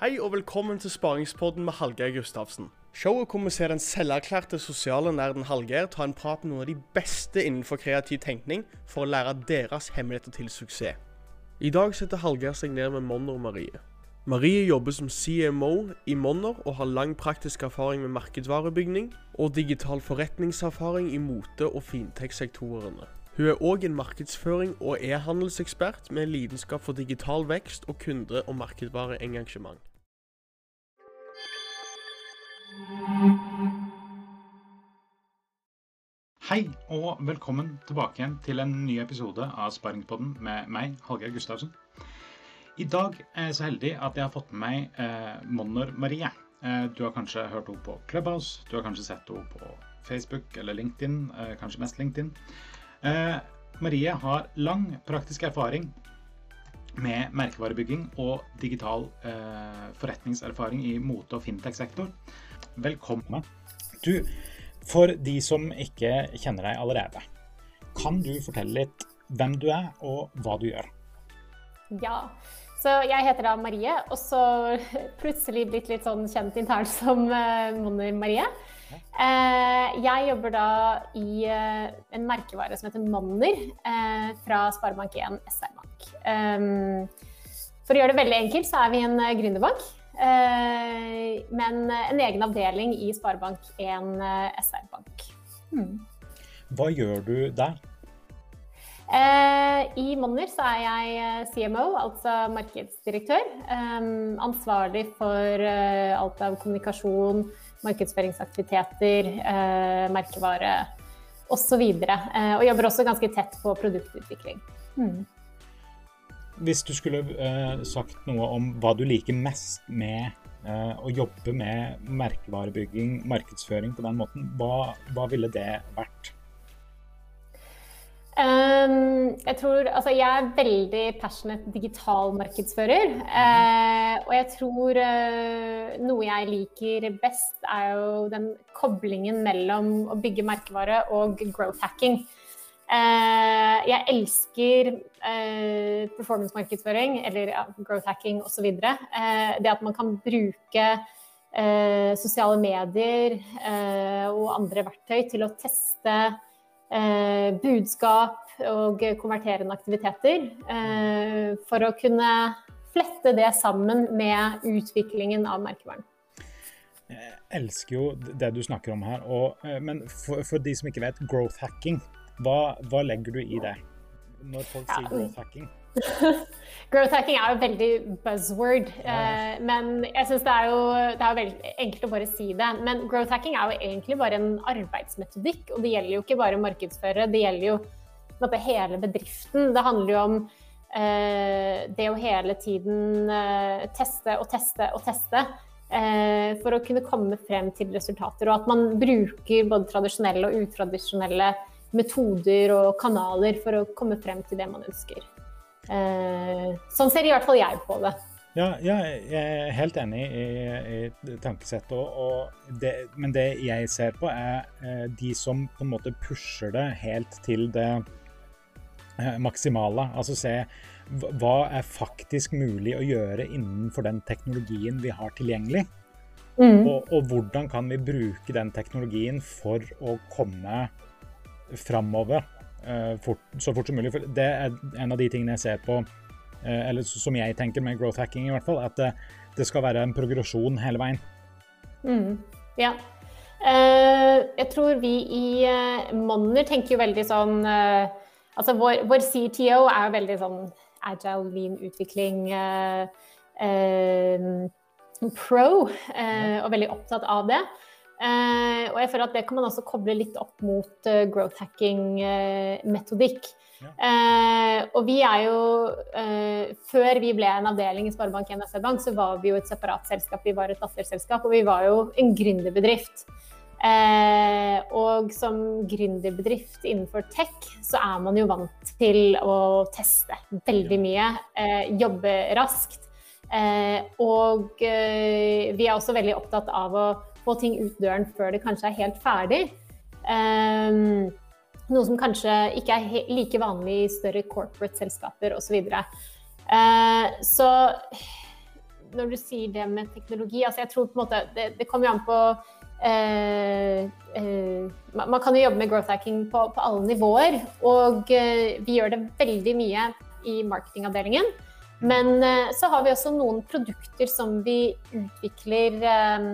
Hei og velkommen til Sparingspodden med Hallgeir Gustavsen. Showet hvor vi ser den selverklærte sosiale nerden Hallgeir ta en prat med noen av de beste innenfor kreativ tenkning for å lære deres hemmeligheter til suksess. I dag setter Hallgeir seg ned med Monner Marie. Marie jobber som CMO i Monner og har lang praktisk erfaring med markedsvarebygning og digital forretningserfaring i mote- og fintech-sektorene. Hun er òg en markedsføring- og e-handelsekspert med lidenskap for digital vekst og kunde- og markedsvareengasjement. Hei og velkommen tilbake igjen til en ny episode av Sparingspodden med meg, Hallgeir Gustavsen. I dag er jeg så heldig at jeg har fått med meg eh, Monner Marie. Eh, du har kanskje hørt henne på Clubhouse, du har kanskje sett henne på Facebook eller LinkedIn, eh, kanskje mest LinkedIn. Eh, Marie har lang praktisk erfaring med merkevarebygging og digital eh, forretningserfaring i mote- og fintech-sektor. Velkommen. Du, for de som ikke kjenner deg allerede, kan du fortelle litt hvem du er og hva du gjør? Ja, så jeg heter da Marie, og så plutselig blitt litt sånn kjent internt som uh, Monner Marie. Uh, jeg jobber da i uh, en merkevare som heter Monner fra Sparebank1 SR-Bank. For å gjøre det veldig enkelt, så er vi en gründerbank. men en egen avdeling i Sparebank1 SR-Bank. Hmm. Hva gjør du der? Eh, I Monner så er jeg CMO, altså markedsdirektør. Eh, ansvarlig for eh, alt av kommunikasjon, markedsføringsaktiviteter, merkevare osv. Og, og jobber også ganske tett på produktutvikling. Mm. Hvis du skulle sagt noe om hva du liker mest med å jobbe med merkevarebygging, markedsføring på den måten, hva, hva ville det vært? Um, jeg tror Altså, jeg er veldig passionate digital markedsfører. Uh, og jeg tror uh, noe jeg liker best, er jo den koblingen mellom å bygge merkevare og growth hacking. Uh, jeg elsker performance-markedsføring, eller ja, growth hacking osv. Uh, det at man kan bruke sosiale medier og andre verktøy til å teste Eh, budskap og konverterende aktiviteter. Eh, for å kunne flette det sammen med utviklingen av merkevaren. Jeg elsker jo det du snakker om her. Og, eh, men for, for, de som ikke vet, growth hacking, hva, hva legger du i det? Når folk sier growth hacking? Growth hacking er jo veldig buzzword, eh, men jeg syns det er jo det er veldig enkelt å bare si det. Men growth hacking er jo egentlig bare en arbeidsmetodikk, og det gjelder jo ikke bare markedsføre, det gjelder jo måte, hele bedriften. Det handler jo om eh, det å hele tiden eh, teste og teste og teste. Eh, for å kunne komme frem til resultater, og at man bruker både tradisjonelle og utradisjonelle metoder og kanaler for å komme frem til det man ønsker. Eh, sånn ser i hvert fall jeg på det. Ja, ja jeg er helt enig i, i tankesettet. Det, men det jeg ser på, er eh, de som på en måte pusher det helt til det eh, maksimale. Altså se hva er faktisk mulig å gjøre innenfor den teknologien vi har tilgjengelig. Mm. Og, og, hvordan kan vi bruke den teknologien for å komme framover fort, så fort som mulig. For det er en av de tingene jeg ser på, eh, eller som jeg tenker med growth hacking i hvert fall, at det, det skal være en progresjon hele veien. Mm, ja. Jeg tror vi i Monner tenker jo veldig sånn Altså vår, vår, CTO er jo veldig sånn agile, lean utvikling pro, og veldig opptatt av det. Uh, og jeg føler at det kan man også koble litt opp mot uh, growth hacking-metodikk. Uh, ja. og vi er jo Før vi ble en avdeling i Sparebank1 SR Bank, så var vi jo et separat selskap. Vi var et datterselskap, og vi var jo en gründerbedrift. og som gründerbedrift innenfor tech, så er man jo vant til å teste veldig mye. jobbe raskt. og vi er også veldig opptatt av å få ting ut døren før det kanskje er helt ferdig. Um, noe som kanskje ikke er like vanlig i større corporate-selskaper osv. Så, uh, så når du sier det med teknologi altså jeg tror på en måte, Det, det kommer jo an på Uh, uh, Man kan jo jobbe med growth hacking på, på alle nivåer. Og uh, vi gjør det veldig mye i marketingavdelingen. Men så har vi også noen produkter som vi utvikler eh,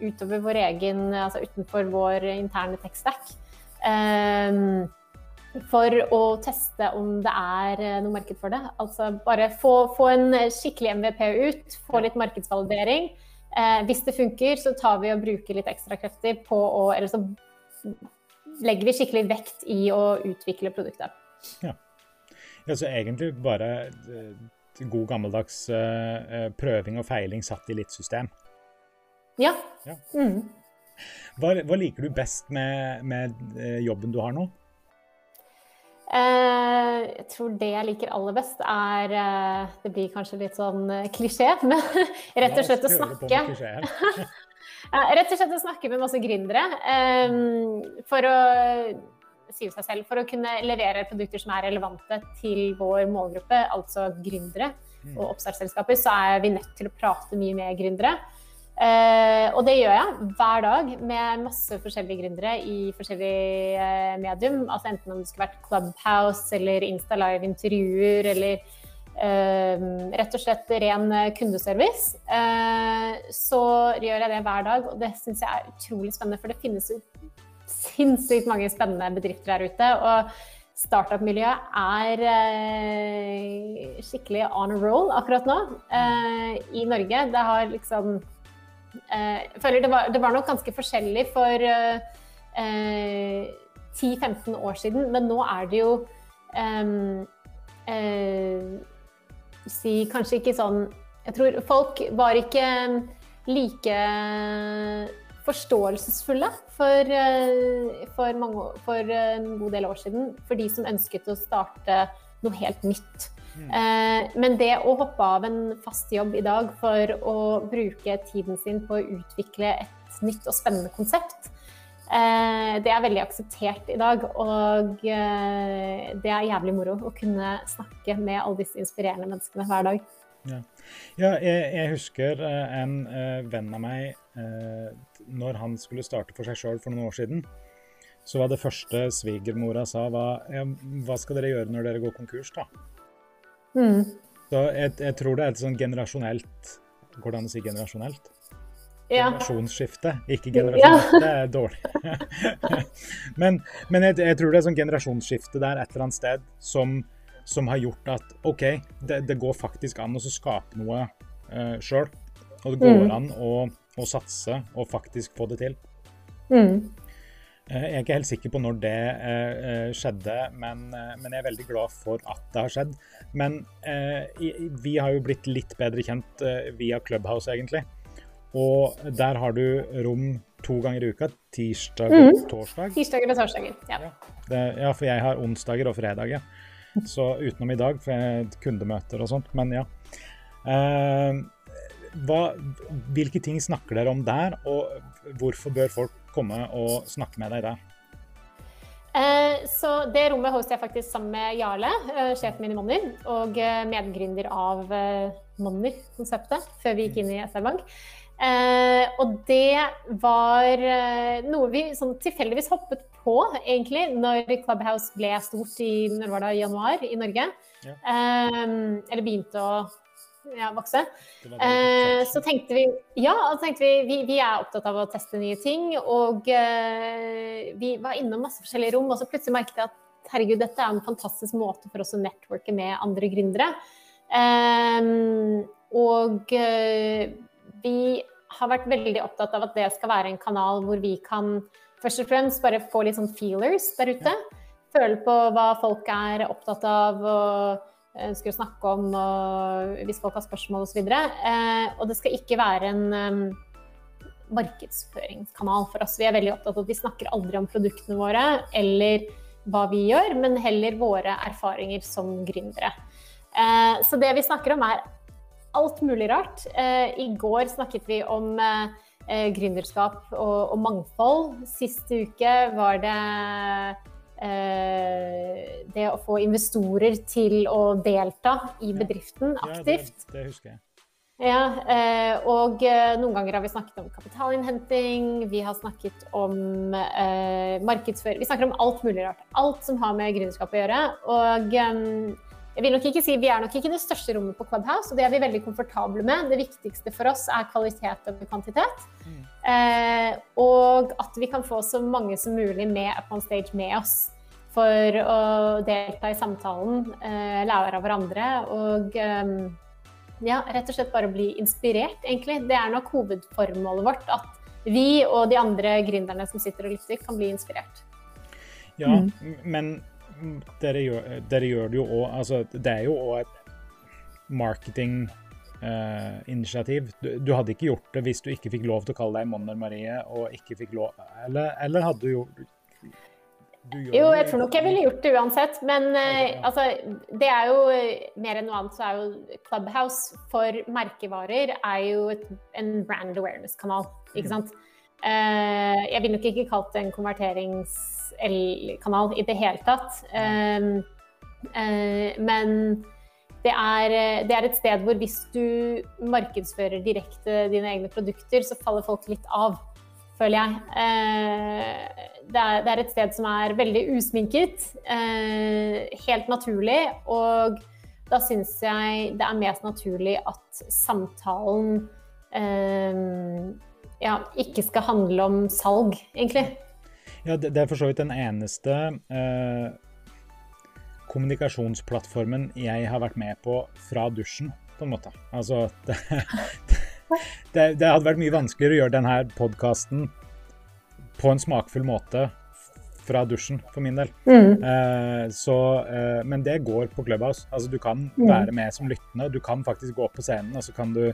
utover vår egen, altså utenfor vår interne tech-stack. for å teste om det er noe marked for det. Altså bare få, få en skikkelig MVP ut, få litt markedsvalidering. Eh, hvis det funker, så tar vi og bruker litt ekstra krefter på å Eller så legger vi skikkelig vekt i å utvikle produktet. Ja. ja så egentlig bare eh, god gammeldags prøving og feiling satt i litt system? Ja. ja. Mm. Hva, hva, liker du best med, med jobben du har nå? Eh, jeg tror det jeg liker aller best, er eh, Det blir kanskje litt sånn eh, klisjé, men rett og slett å snakke. rett og slett å snakke med masse gründere. For å si seg selv, for å kunne levere produkter som er relevante til vår målgruppe, altså gründere mm. og oppstartsselskaper, så er vi nødt til å prate mye med gründere. Uh, og det gjør jeg hver dag med masse forskjellige gründere i forskjellige uh, medium. Altså enten om det skulle vært Clubhouse eller Insta Live-intervjuer eller uh, rett og slett ren kundeservice. så gjør jeg det hver dag, og det syns jeg er utrolig spennende. For det finnes jo sinnssykt mange spennende bedrifter der ute. og Startup-miljøet er skikkelig on a roll akkurat nå i Norge. Det har liksom Eh, jeg føler det var, det var, nok ganske forskjellig for eh, 10-15 år siden, men nå er det jo um, eh, si kanskje ikke sånn Jeg tror folk var ikke like forståelsesfulle for, for, mange, for en god del år siden. For de som ønsket å starte noe helt nytt. Eh, men det å hoppe av en fast jobb i dag for å bruke tiden sin på å utvikle et nytt og spennende konsept, eh, det er veldig akseptert i dag. Og eh, det er jævlig moro å kunne snakke med alle disse inspirerende menneskene hver dag. Ja, ja jeg, jeg, husker en venn av meg når han skulle starte for seg sjøl for noen år siden så var det første svigermora sa, var hva skal dere gjøre når dere går konkurs, da? Mm. Så jeg, jeg, tror det er et sånn generasjonelt Går det an å si generasjonelt? Ja. Generasjonsskifte, ikke generasjonsskifte. Det er dårlig. men, men jeg, jeg, tror det er sånn generasjonsskifte der et eller annet sted som, som har gjort at OK, det, det, går faktisk an å skape noe uh, sjøl. Og det går mm. an å, å, satse og faktisk få det til. Mm. Eh, jeg er ikke helt sikker på når det eh, eh, skjedde, men, men, jeg er veldig glad for at det har skjedd. Men vi har jo blitt litt bedre kjent via Clubhouse, egentlig. Og der har du rom to ganger i uka. Tirsdag og mm. torsdag. Tirsdager og torsdager, ja. Ja, det, ja, for jeg har onsdager og fredager. Så utenom i dag, for jeg kundemøter og sånt. Men ja. Eh, hva, hvilke ting snakker dere om der, og hvorfor bør folk komme og snakke med deg da? Eh, så Det rommet hoster jeg faktisk sammen med Jarle, eh, sjefen min i Monner, og eh, medgründer av Monner-konseptet, før vi gikk inn i SR Bank. og det var noe vi sånn tilfeldigvis hoppet på, egentlig, når Clubhouse ble stort i når var det, januar i Norge. Ja. eller begynte å ja, vokse. Eh, så tenkte vi ja, tenkte vi, vi, vi, er opptatt av å teste nye ting. Og eh, vi var innom masse forskjellige rom, og så plutselig merket jeg at herregud, dette er en fantastisk måte for oss å networke med andre gründere. Eh, og eh, vi har vært veldig opptatt av at det skal være en kanal hvor vi kan først og fremst bare få litt sånn feelers der ute. Føle på hva folk er opptatt av. og ønsker å snakke om, og hvis folk har spørsmål osv. Og, så eh, og det skal ikke være en um, markedsføringskanal for oss. Vi er veldig opptatt av at vi snakker aldri om produktene våre eller hva vi gjør, men heller våre erfaringer som gründere. Eh, så det vi snakker om, er alt mulig rart. Eh, I går snakket vi om eh, eh gründerskap og, og mangfold. Siste uke var det Eh, det å få investorer til å delta i bedriften aktivt. Ja, det, det, husker jeg. Ja, eh, og eh, noen ganger har vi snakket om kapitalinnhenting, vi har snakket om eh, markedsføring Vi snakker om alt mulig rart. Alt som har med gründerskap å gjøre. Og eh, jeg vil nok ikke si vi er nok ikke det største rommet på Clubhouse, og det er vi veldig komfortable med. Det viktigste for oss er kvalitet og kvantitet. Mm. Eh, og at vi kan få så mange som mulig med up on stage med oss for å delta i samtalen, eh, lære av hverandre og ja, rett og slett bare bli inspirert, egentlig. Det er nok hovedformålet vårt. At vi og de andre gründerne som sitter og lytter, kan bli inspirert. Ja, mm. men dere gjør, dere gjør, det jo òg altså, Det er jo òg et marketinginitiativ. Uh, du, du, hadde ikke gjort det hvis du ikke fikk lov til å kalle deg Monner Marie, og ikke fikk lov Eller, eller hadde du gjort jo, jeg tror nok jeg ville gjort det uansett. Men uh, altså, det er jo mer enn noe annet, så er jo Clubhouse for merkevarer er jo et, en brand awareness-kanal. Ikke mm. sant? Uh, jeg vil nok ikke kalt det en konverteringskanal i det hele tatt. Um, uh, men det er, det er, et sted hvor hvis du markedsfører direkte dine egne produkter, så faller folk litt av føler jeg. Eh, det er, det er, et sted som er veldig usminket, eh, helt naturlig. Og da syns jeg det er mest naturlig at samtalen eh, ja, ikke skal handle om salg, egentlig. Ja, det, det er for så vidt den eneste eh, kommunikasjonsplattformen jeg har vært med på fra dusjen, på en måte. Altså, det, det, det, hadde vært mye vanskeligere å gjøre denne podkasten på en smakfull måte fra dusjen, for min del. Mm. Eh, så, eh, men det går på Clubhouse. Altså, du kan mm. være med som lyttende. Du kan faktisk gå opp på scenen, og så kan du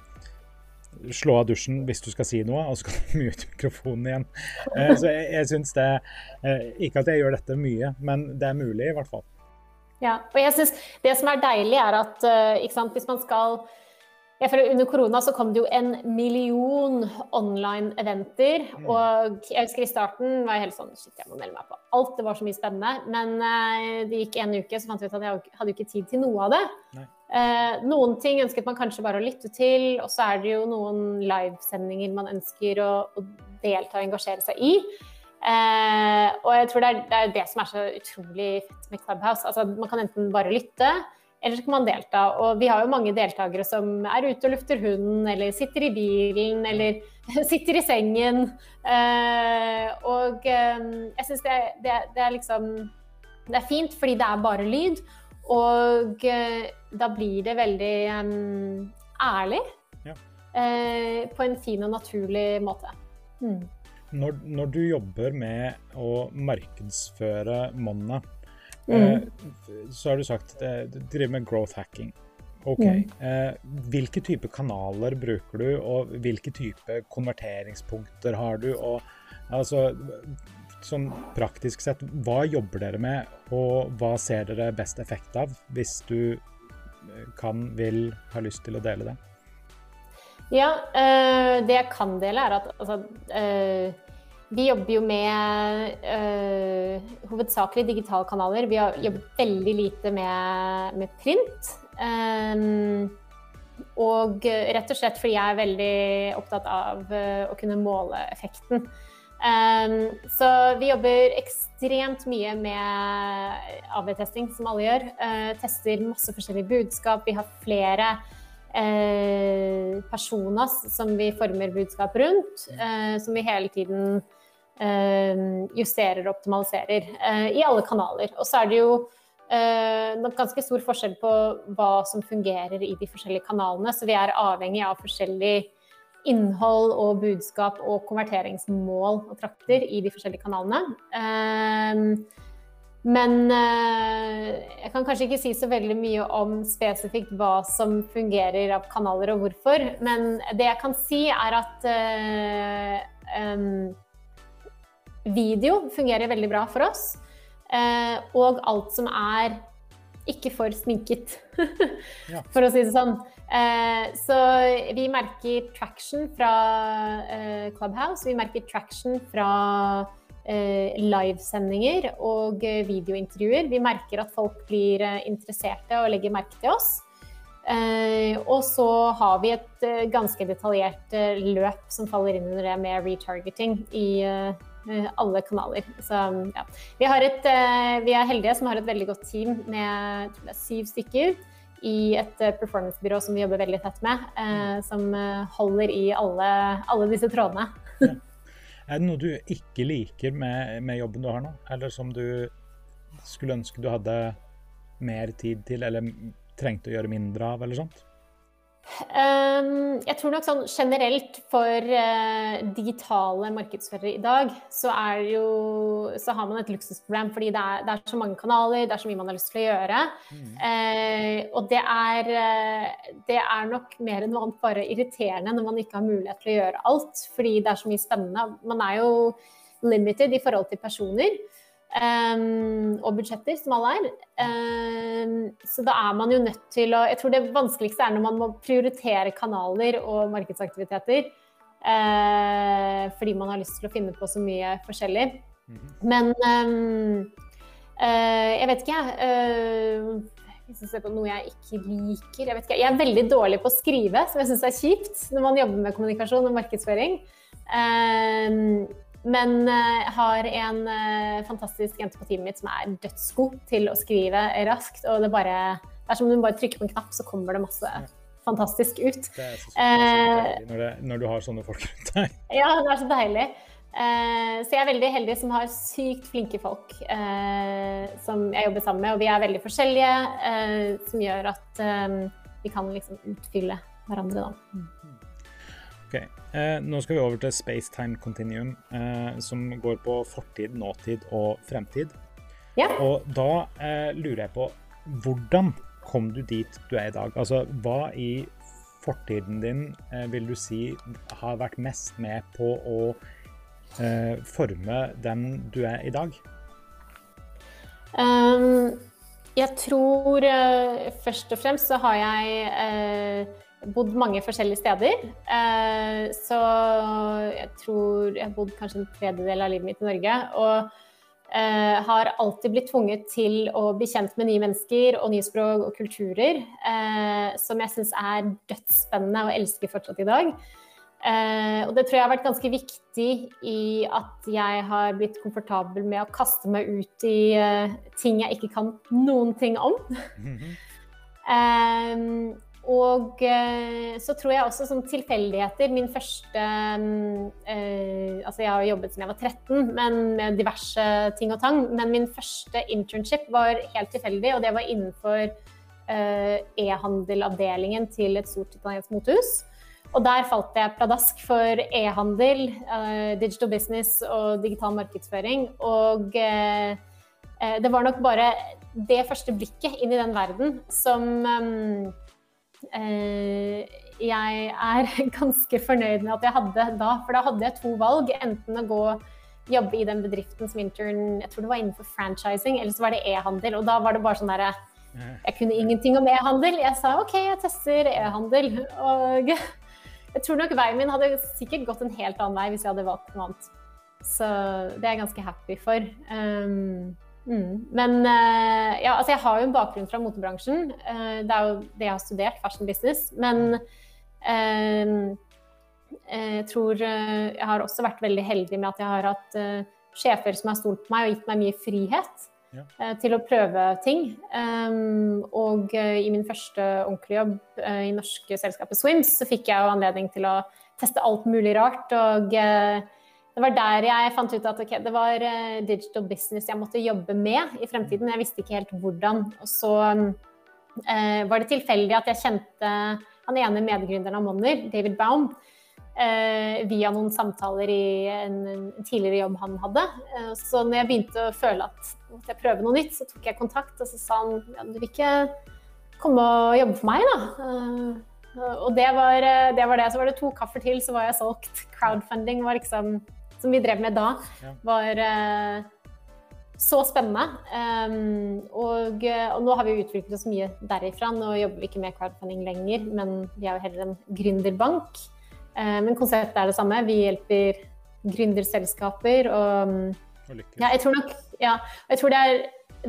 slå av dusjen hvis du skal si noe, og så kan du mute mikrofonen igjen. Eh, så jeg, jeg syns det eh, Ikke at jeg gjør dette mye, men det er mulig, i hvert fall. Ja, og jeg synes Det som er deilig, er at eh, sant, hvis man skal jeg for Under korona så kom det jo en million online-eventer. Mm. Og jeg husker i starten var jeg helt sånn Shit, jeg må melde meg på alt. Det var så mye spennende. Men uh, det gikk en uke, så fant vi ut at jeg hadde jo ikke tid til noe av det. Uh, noen ting ønsket man kanskje bare å lytte til, og så er det jo noen livesendinger man ønsker å, å delta og engasjere seg i. Uh, og jeg tror det er, det er, det som er så utrolig fett med Clubhouse. Altså, man kan enten bare lytte, eller så kan man delta. Og vi har jo mange deltakere som er ute og lufter hunden, eller sitter i bilen, eller sitter i sengen. Uh, og uh, jeg syns det, det, det, er liksom Det er fint fordi det er bare lyd. Og uh, da blir det veldig ærlig. Ja. på en fin og naturlig måte. Mm. Når, når, du jobber med å markedsføre Monna, Mm. Eh, så har du sagt at du driver med growth hacking. OK. Mm. Eh, hvilke type kanaler bruker du, og hvilke type konverteringspunkter har du? Og altså sånn praktisk sett, hva jobber dere med, og hva ser dere best effekt av, hvis du eh, kan, vil, har lyst til å dele det? Ja, det jeg kan dele, er at altså vi jobber jo med øh, hovedsakelig digitale kanaler. Vi har jobbet veldig lite med, med print. Um, og rett og slett fordi jeg er veldig opptatt av uh, å kunne måle effekten. Um, så vi jobber ekstremt mye med AV-testing, som alle gjør. Uh, tester masse forskjellige budskap. Vi har flere uh, personas som vi former budskap rundt. som vi hele tiden Eh, justerer og optimaliserer eh, i alle kanaler. Og så er det jo eh, ganske stor forskjell på hva som fungerer i de forskjellige kanalene. Så vi er avhengig av forskjellig innhold og budskap og konverteringsmål og trakter i de forskjellige kanalene. Men jeg kan kanskje ikke si så veldig mye om spesifikt hva som fungerer av kanaler og hvorfor. Men det jeg kan si, er at Video fungerer veldig bra for oss. Eh, og alt som er ikke for sminket, for å si det sånn. Eh, så vi merker traction fra eh, Clubhouse. Vi merker traction fra livesendinger og videointervjuer. Vi merker at folk blir interesserte og legger merke til oss. Eh, og så har vi et eh, ganske detaljert eh, løp som faller inn under det med retargeting i alle kanaler. Så ja. Vi, et, vi, er heldige som har et veldig godt team med syv stykker i et performancebyrå som vi jobber veldig tett med, som holder i alle, alle disse trådene. Ja. Er det noe du ikke liker med, med jobben du har nå, eller som du skulle ønske du hadde mer tid til, eller trengte å gjøre mindre av, eller sånt? Um, jeg tror nok sånn generelt for uh, digitale markedsførere i dag, så er jo Så har man et luksusproblem fordi det er, det er, så mange kanaler, det er så mye man har lyst til å gjøre. Mm. Uh, og det er, uh, det er nok mer enn noe annet bare irriterende når man ikke har mulighet til å gjøre alt, fordi det er så mye spennende. Man er jo limited i forhold til personer. Um, og budsjetter, som alle er. Um, så da er man jo nødt til å Jeg tror det vanskeligste er når man må prioritere kanaler og markedsaktiviteter. Uh, fordi man har lyst til å finne på så mye forskjellig. Mm -hmm. Men um, uh, jeg vet ikke, jeg. Uh, hvis jeg noe jeg ikke liker jeg, ikke, jeg, er veldig dårlig på å skrive, som jeg syns er kjipt når man jobber med kommunikasjon og markedsføring. Um, men jeg uh, har en uh, fantastisk jente på teamet mitt som er dødsgod til å skrive raskt. Og det, bare, det er som om du bare trykker på en knapp, så kommer det masse fantastisk ut. Det er så, så deilig når, det, når, du har sånne folk rundt deg. Ja, det er så deilig. Så jeg er veldig heldig som har sykt flinke folk som jeg jobber sammen med. Og vi er veldig forskjellige, som gjør at vi kan liksom utfylle hverandre. da. Ok, eh, Nå skal vi over til space-time continuum, eh, som går på fortid, nåtid og fremtid. Ja. Og da eh, lurer jeg på hvordan kom du dit du er i dag? Altså, hva i fortiden din eh, vil du si har vært mest med på å eh, forme den du er i dag? Um, jeg tror uh, først og fremst så har jeg bodd mange forskjellige steder. Eh, så jeg tror jeg har bodd kanskje en tredjedel av livet mitt i Norge. Og eh, har alltid blitt tvunget til å bli kjent med nye mennesker og nye språk og kulturer. Eh, som jeg syns er dødsspennende og elsker fortsatt i dag. og det tror jeg har vært ganske viktig i at jeg har blitt komfortabel med å kaste meg ut i ting jeg ikke kan noen ting om. Mm. Og eh, så tror jeg også sånn tilfeldigheter Min første eh, Altså jeg har jobbet siden jeg var 13, men med diverse ting og tang. Men min første internship var helt tilfeldig, og det var innenfor eh, e-handelavdelingen til et stort italiensk motehus. Og der falt jeg pladask for e-handel, eh, digital business og digital markedsføring. Og eh, eh, det var nok bare det første blikket inn i den verden som Eh, jeg er ganske fornøyd med at jeg hadde da, for da hadde jeg to valg. Enten å gå jobbe i den bedriften som intern, jeg tror det var innenfor franchising, eller så var det e-handel. Og da var det bare sånn derre Jeg kunne ingenting om e-handel. Jeg sa OK, jeg tester e-handel. Og jeg tror nok veien min hadde sikkert gått en helt annen vei hvis jeg hadde valgt noe annet. Så det er jeg ganske happy for. Um, Mm. Men uh, ja, altså jeg har jo en bakgrunn fra motebransjen. Uh, det er jo det jeg har studert, fashion business. Men uh, jeg tror jeg har også vært veldig heldig med at jeg har hatt sjefer som har stolt på meg og gitt meg mye frihet ja. til å prøve ting. Og i min første ordentlige jobb i norske selskapet Swims så fikk jeg jo anledning til å teste alt mulig rart. og det var der jeg fant ut at okay, det var uh, digital business jeg måtte jobbe med i fremtiden. Jeg visste ikke helt hvordan. Og så uh, var det tilfeldig at jeg kjente han ene medgründeren av Monner, David Baum, uh, via noen samtaler i en, en tidligere jobb han hadde. så når jeg begynte å føle at måtte jeg prøve noe nytt, så tok jeg kontakt, og så sa han ja, du vil ikke komme og jobbe for meg, da? og det var, det var det. Så var det to kaffer til, så var jeg solgt. Crowdfunding var liksom som vi drev med da, var uh, så spennende. Um, og, og, nå har vi utviklet oss mye derifra. Nå jobber vi ikke med crowdfunding lenger, men vi er jo heller en gründerbank. Uh, men konseptet er det samme. Vi hjelper gründerselskaper og ja, jeg tror nok ja, jeg tror det er,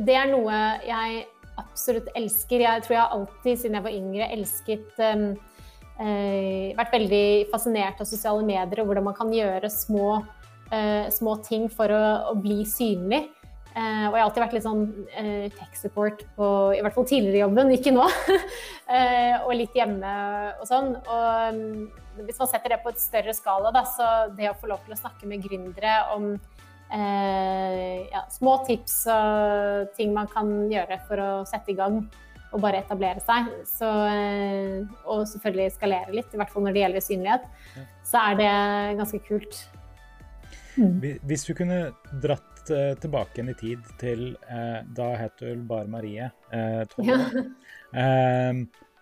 det er noe jeg absolutt elsker. Jeg tror jeg alltid siden jeg var yngre elsket um, uh, Vært veldig fascinert av sosiale medier og hvordan man kan gjøre små, små ting for å, å bli synlig. Uh, og jeg har alltid vært litt sånn uh, tech support på i hvert fall tidligere jobben, ikke nå. uh, og litt hjemme og sånn. Og um, hvis man setter det på et større skala, da, så det å få lov til å snakke med gründere om ja, små tips og ting man kan gjøre for å sette i gang og bare etablere seg, så, og selvfølgelig skalere litt, i hvert fall når det gjelder synlighet, så er det ganske kult. Mm. Hvis du kunne dratt uh, tilbake igjen i tid til uh, Da het du bare Marie. Uh, ja.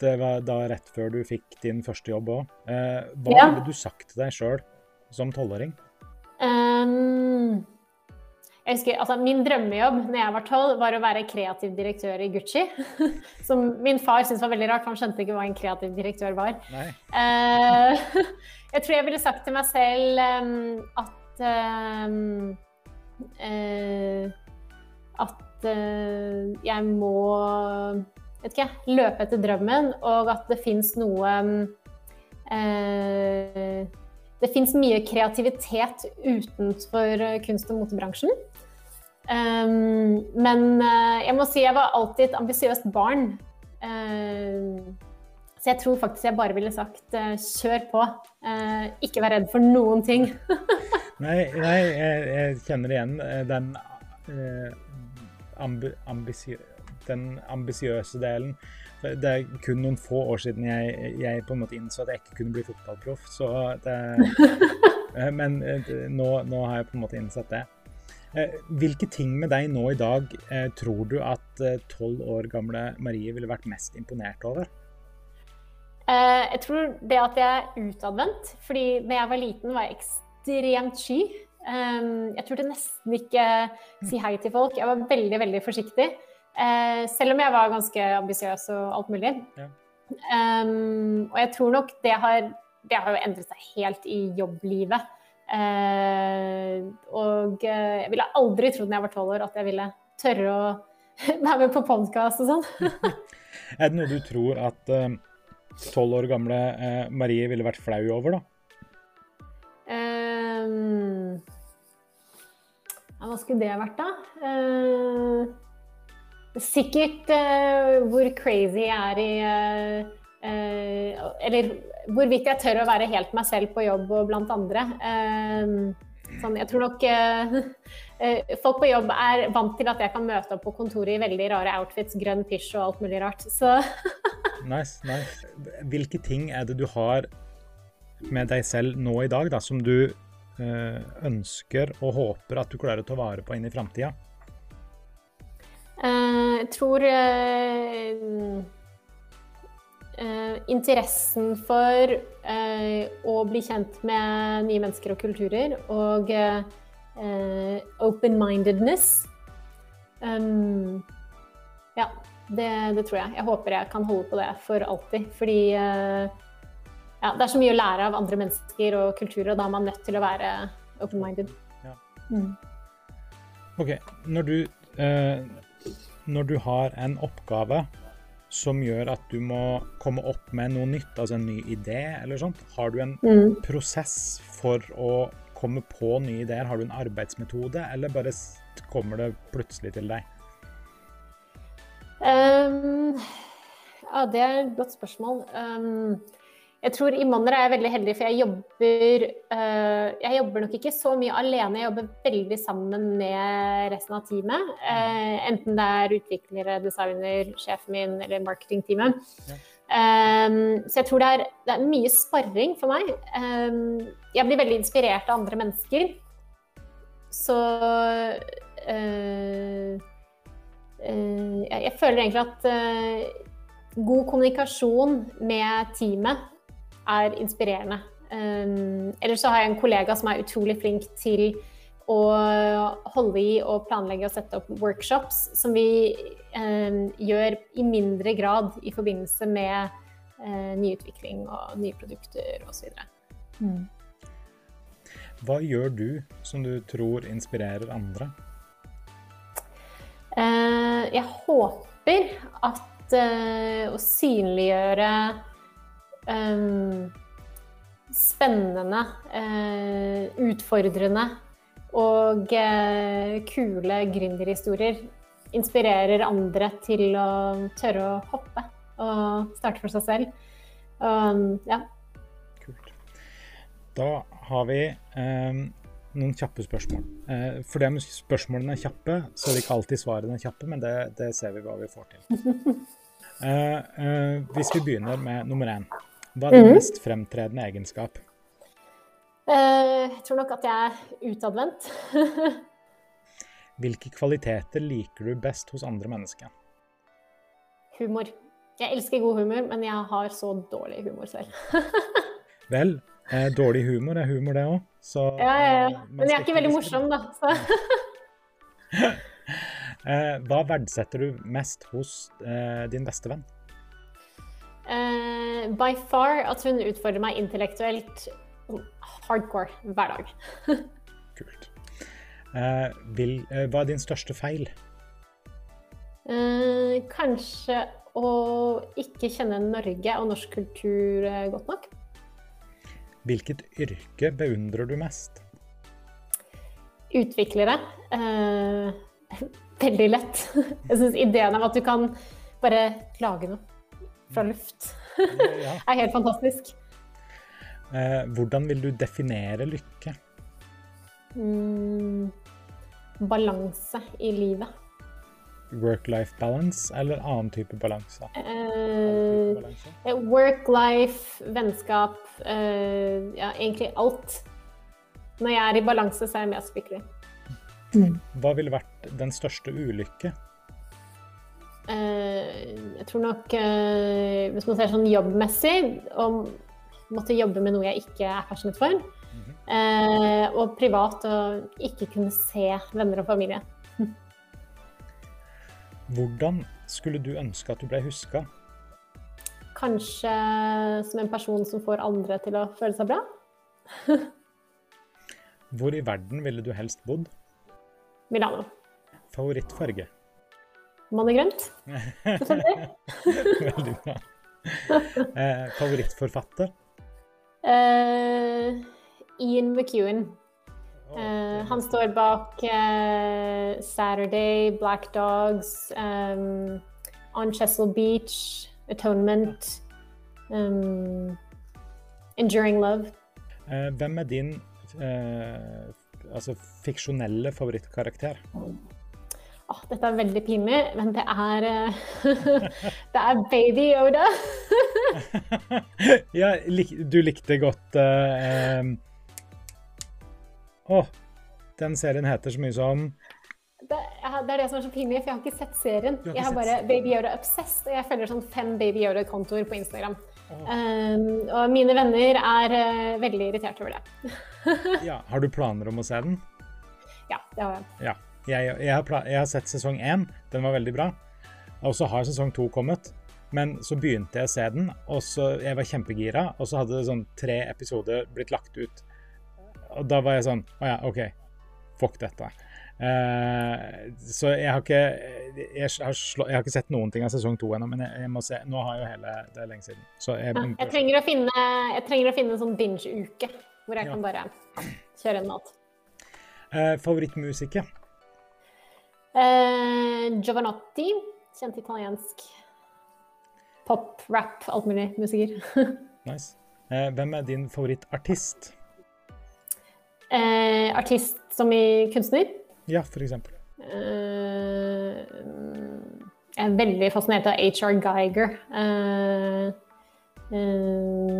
det var da rett før du fikk din første jobb òg. hva ja. hadde du sagt til deg sjøl som tolvåring? Um, jeg husker, altså, min drømmejobb når jeg var tolv, var å være kreativ direktør i Gucci. Som min far syntes var veldig rart, for han skjønte ikke hva en kreativ direktør var. jeg tror jeg ville sagt til meg selv um, at um, eh, at eh, jeg må vet ikke, løpe etter drømmen, og at det fins noe eh, Det fins mye kreativitet utenfor kunst- og motebransjen. Um, men jeg må si jeg var alltid et ambisiøst barn. Uh, så jeg tror faktisk jeg bare ville sagt kjør på. ikke vær redd for noen ting. Nei, nei jeg, jeg, kjenner igjen eh, den, eh, ambisiø, den ambisiøse delen. Det er kun noen få år siden jeg, jeg, på en måte innså at jeg ikke kunne bli fotballproff. Så det, eh, men eh, nå, nå, har jeg på en måte innsett det. Hvilke ting med deg nå i dag tror du at tolv år gamle Marie ville vært mest imponert over? Jeg tror det at jeg er utadvendt. fordi da jeg var liten, var jeg ekstremt ekstremt sky. Um, jeg turte nesten ikke si hei til folk. Jeg var veldig, veldig forsiktig. Uh, selv om jeg var ganske ambisiøs og alt mulig. Ja. Um, og jeg tror nok det har, det har jo endret seg helt i jobblivet. Uh, og uh, jeg ville aldri trodd når jeg var tolv år at jeg ville tørre å være med på podkast og sånn. er det noe du tror at tolv år gamle Marie ville vært flau over, da? Hva skulle det vært, da? Uh, sikkert uh, hvor crazy jeg er i uh, Eller hvorvidt jeg tør å være helt meg selv på jobb og blant andre. Sånn, jeg tror nok folk på jobb er vant til at jeg kan møte opp på kontoret i veldig rare outfits, grønn pysj og alt mulig rart. Så Nice, nice. Hvilke ting er det du har med deg selv nå i dag da, som du Eh, ønsker og håper at du klarer å ta vare på inn i framtida? Eh, jeg tror uh, interessen for å bli kjent med nye mennesker og kulturer og open-mindedness um, Ja, det, det, tror jeg. Jeg håper jeg kan holde på det for alltid. Fordi ja, det er så mye å lære av andre mennesker og kulturer, og da er man nødt til å være open-minded. Ja. Mm. OK. Når du, eh, når du har en oppgave som gjør at du må komme opp med noe nytt, altså en ny idé eller sånt, har du en mm. prosess for å komme på nye ideer? Har du en arbeidsmetode, eller bare kommer det plutselig til deg? Um, ja, det er et godt spørsmål. Um, jeg tror i Monner er veldig heldig, for jeg jobber uh, Jeg jobber nok ikke så mye alene, jeg jobber veldig sammen med resten av teamet. Uh, enten det er utviklere, designer, sjefen min eller marketingteamet. Ja. Um, så jeg tror det er, det er, mye sparring for meg. Um, jeg blir veldig inspirert av andre mennesker. Så uh, jeg, jeg, føler egentlig at god kommunikasjon med teamet er inspirerende. Um, ellers så har jeg en kollega som er utrolig flink til å holde i og planlegge og sette opp workshops som vi um, gjør i mindre grad i forbindelse med uh, nyutvikling og nye produkter osv. Mm. Hva gjør du som du tror inspirerer andre? Uh, jeg håper at å synliggjøre spennende, utfordrende og kule gründerhistorier inspirerer andre til å tørre å hoppe og starte for seg selv. Um, ja. Kult. Da har vi um, noen kjappe spørsmål. Eh, for det med spørsmålene er kjappe, så er det ikke alltid svarene er kjappe, men det, det ser vi hva vi får til. Eh, uh, hvis vi begynner med nummer én. Hva er din mm. mest fremtredende egenskap? jeg tror nok at jeg er utadvendt. Hvilke kvaliteter liker du best hos andre mennesker? Humor. Jeg elsker god humor, men jeg har så dårlig humor selv. Vel, eh, dårlig humor er humor, det òg. Ja, ja, ja. Eh, men jeg er ikke veldig morsom, da. eh, hva verdsetter du mest hos eh, din beste venn? Uh, by far at hun utfordrer meg intellektuelt hardcore hver dag. Kult. Uh, vil, uh, hva er din største feil? kanskje å ikke kjenne Norge og norsk kultur godt nok. Hvilket yrke beundrer du mest? Utviklere. Veldig lett. Jeg syns ideen av at du kan bare lage noe fra luft, det er helt fantastisk. Eh, hvordan vil du definere lykke? Mm, balanse i livet work-life balance eller annen type balanse? Uh, Work-life, vennskap, eh, ja, egentlig alt. Når jeg er i balanse, så er jeg mest lykkelig. Hva ville vært den største ulykke? Uh, jeg tror nok Hvis man ser sånn jobbmessig, å måtte jobbe med noe jeg ikke er passionate for. Mm -hmm. og privat å ikke kunne se venner og familie. Hvordan skulle du ønske at du ble huska? Kanskje som en person som får andre til å føle seg bra. Hvor i verden ville du helst bodd? Milano. Favorittfarge? Mann i grønt. Veldig bra. Eh, favorittforfatter? Eh, Ian McEwan. Uh, han står bak uh, Saturday, Black Dogs, um, On Chesil Beach, Atonement, um, Enduring Love. Uh, hvem er din altså, fiksjonelle favorittkarakter? Oh, dette er veldig pinlig, men det er Det er Baby Yoda. ja, du likte godt å, den serien heter så mye som det, ja, det, er det som er så pinlig, for jeg har ikke sett serien. Har jeg har bare Baby Yoda Obsessed, og jeg følger sånn fem Baby Yoda-kontoer på Instagram. Oh. Um, og mine venner er uh, veldig irritert over det. ja, Har du planer om å se den? Ja, det har jeg. Ja. Jeg, jeg, har, jeg, har, sett sesong én, den var veldig bra. Og så har sesong to kommet. Men så begynte jeg å se den, og så jeg var kjempegira, og så hadde det sånn tre episoder blitt lagt ut og da var jeg sånn Å ja, OK. Fuck dette. Uh, så jeg har ikke jeg har, slå, jeg har, ikke sett noen ting av sesong to ennå, men jeg, jeg, må se. Nå har jo hele Det er lenge siden. Så jeg, ja, jeg, trenger, å finne, jeg trenger å finne en sånn binge-uke hvor jeg ja. kan bare kjøre en mat. Uh, favorittmusiker? Uh, Giovanotti. Kjent italiensk pop, rap, alt mulig musiker. nice. hvem er din favorittartist? Eh, artist som i kunstner? Ja, for eksempel. Eh, jeg er veldig fascinert av HR Geiger. Eh, eh,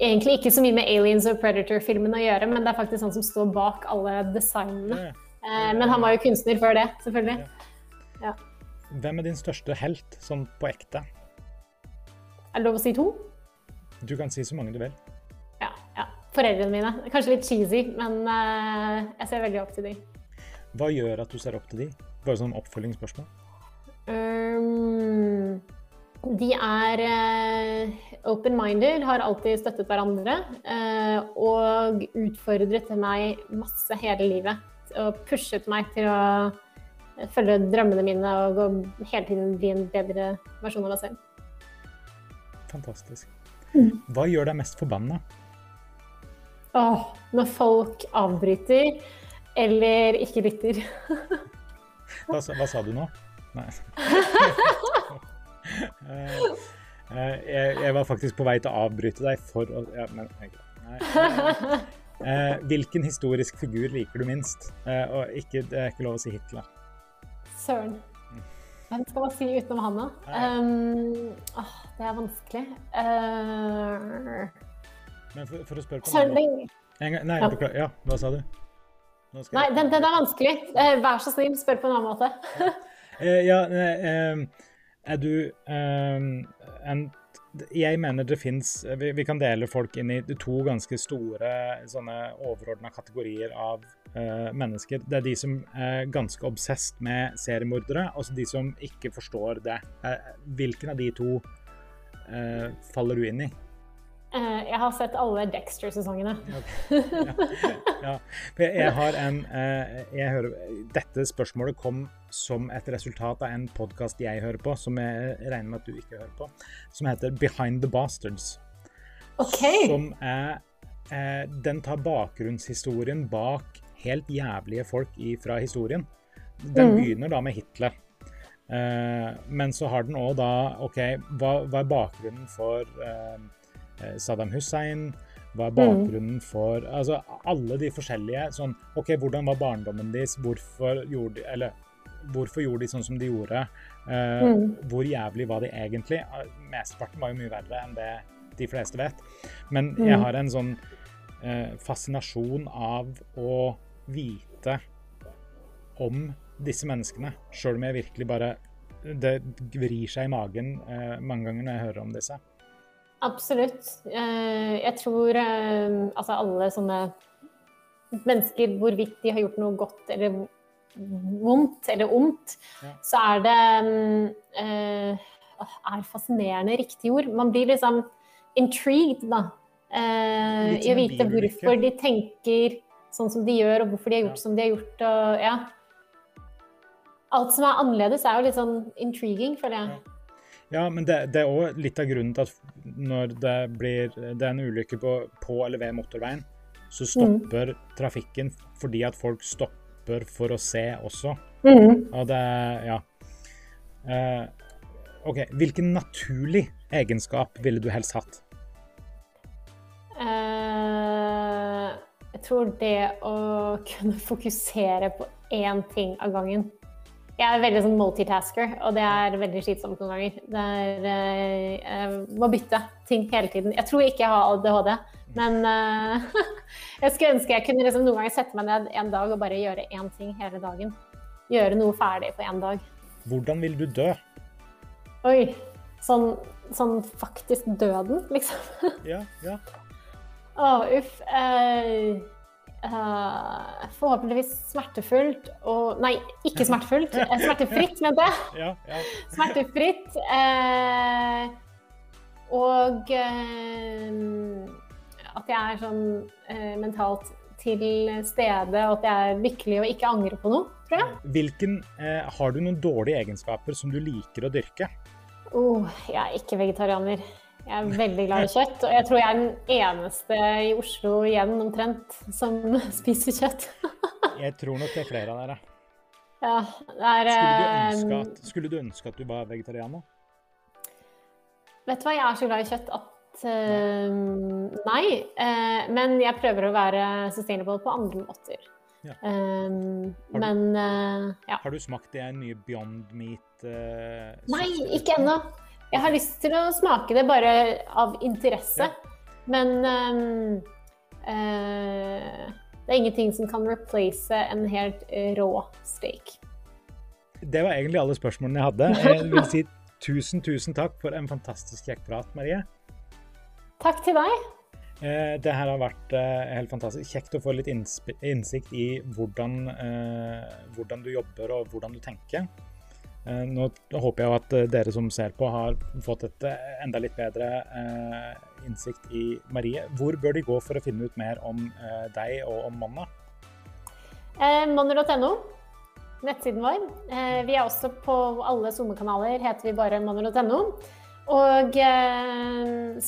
egentlig ikke så mye med Aliens og Predator-filmen å gjøre, men det er faktisk han som står bak alle designene. Eh, men han var jo kunstner før det, selvfølgelig. Ja. Hvem er din største helt, sånn på ekte? Er det lov å si to? Du kan si så mange du vil Ja, foreldrene mine. Kanskje litt cheesy, men uh, jeg ser veldig opp til dem. Hva gjør at du ser opp til dem? Bare sånn oppfølgingsspørsmål. Um, de er uh, open-minded, har alltid støttet hverandre og utfordret meg masse hele livet. Og pushet meg til å følge drømmene mine og hele tiden bli en bedre versjon av meg selv. Fantastisk. Mm. Hva gjør deg mest forbanna? Åh, når folk avbryter eller ikke lytter. hva, hva, sa du nå? Nei. Eh, eh, jeg, jeg, var faktisk på vei til å avbryte deg for å ja, men, nei, eh, Hvilken historisk figur liker du minst? og ikke, det er ikke lov å si Hitler. Søren. Hvem skal man si utenom han, da? Um, åh, det er vanskelig. Uh, Men for, for, å spørre på Søren, en gang Nei, ja. beklager. Ja, hva sa du? Nei, den, den, er vanskelig. Eh, vær så snill, spør på en annen måte. ja, uh, er du en jeg mener det fins vi, vi, kan dele folk inn i to ganske store sånne overordna kategorier av uh, mennesker. Det er de som er ganske obsesst med seriemordere, og de som ikke forstår det. Uh, hvilken av de to uh, faller du inn i? Uh, jeg har sett alle Dexter-sesongene. Ja, ja. Jeg har en uh, jeg hører, Dette spørsmålet kom som et resultat av en podkast jeg hører på, som jeg regner med at du ikke hører på, som heter Behind the Bastards. Okay. Som er uh, Den tar bakgrunnshistorien bak helt jævlige folk fra historien. Den mm. begynner da med Hitler. men så har den òg da OK, hva, hva, er bakgrunnen for Eh, Saddam Hussein? Hva er bakgrunnen mm. for Altså alle de forskjellige sånn OK, hvordan var barndommen deres? Hvorfor gjorde de Eller hvorfor gjorde de sånn som de gjorde? Uh, mm. Hvor jævlig var de egentlig? Mesteparten var jo mye verre enn det de fleste vet. Men mm. jeg har en sånn uh, fascinasjon av å vite om disse menneskene, sjøl om jeg virkelig bare Det vrir seg i magen uh, mange ganger når jeg hører om disse. Absolutt. Eh, jeg tror eh, altså alle sånne mennesker, hvorvidt de har gjort noe godt eller vondt eller ondt, ja. så er det eh, Er fascinerende riktig ord? Man blir liksom intrigued, da. I å vite hvorfor de tenker sånn som de gjør, og hvorfor de har gjort ja. som de har gjort. Og, ja. Alt som er annerledes, er jo litt sånn intriguing, føler jeg. Ja, men det, det er òg litt av grunnen til at når det blir det er en ulykke på, på eller ved motorveien, så stopper mm. trafikken fordi at folk stopper for å se også. Mm. Og det Ja. Uh, OK. Hvilken naturlig egenskap ville du helst hatt? Uh, jeg tror det å kunne fokusere på én ting av gangen. Jeg er veldig sånn multitasker, og det er veldig slitsomt noen ganger. Er, eh, jeg må bytte ting hele tiden. Jeg tror ikke jeg har ADHD, men uh, jeg skulle ønske jeg kunne liksom noen ganger sette meg ned en dag og bare gjøre én ting hele dagen. Gjøre noe ferdig på én dag. Hvordan vil du dø? Oi. Sånn, sånn faktisk døden, liksom. ja, ja. Å, uff. Uh, Uh, forhåpentligvis smertefullt og Nei, ikke smertefullt. Eh, smertefritt, mente jeg. Ja, ja. Smertefritt. Uh, og uh, at jeg er sånn mentalt til stede, og at jeg er lykkelig og ikke angrer på noe, tror jeg. Hvilken, har du noen dårlige egenskaper som du liker å dyrke? Oh, jeg er ikke vegetarianer. Jeg er veldig glad i kjøtt, og jeg tror jeg er den eneste i Oslo igjen omtrent som spiser kjøtt. jeg tror nok det er flere av dere. Ja, det er skulle du, ønske eh, at, skulle du ønske at du var vegetarianer? Vet du hva, jeg er så glad i kjøtt at uh, nei. Uh, men jeg prøver å være sustainable på andre måter. Ja. Um, du, men uh, ja. Har du smakt det nye Beyond Meat? nei, ikke ennå. Jeg har lyst til å smake det bare av interesse. Ja. Men um, uh, det er ingenting som kan replace en helt rå steak. Det var egentlig alle spørsmålene jeg hadde. Jeg vil si tusen, tusen takk for en fantastisk kjekk prat, Marie. Takk til deg. Eh, det her har vært eh, helt fantastisk. Kjekt å få litt innsikt i hvordan, hvordan du jobber og hvordan du tenker. Eh, nå håper jeg at eh, dere som ser på, har fått et eh, enda litt bedre innsikt i Marie. Hvor bør de gå for å finne ut mer om deg og om Manna? Manner.no, nettsiden vår. Vi er også på alle SoMe-kanaler, heter vi bare manner.no. Og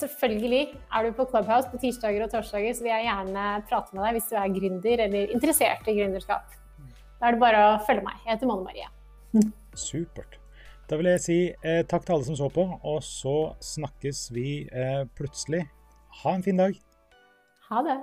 selvfølgelig er du på Clubhouse på tirsdager og torsdager, så vil jeg gjerne prate med deg hvis du er gründer eller interessert i gründerskap. Da er det bare å følge meg. Jeg heter Manne Marie. Supert. Da vil jeg si eh, takk til alle som så på, og så snakkes vi eh, plutselig. Ha en fin dag. Ha det.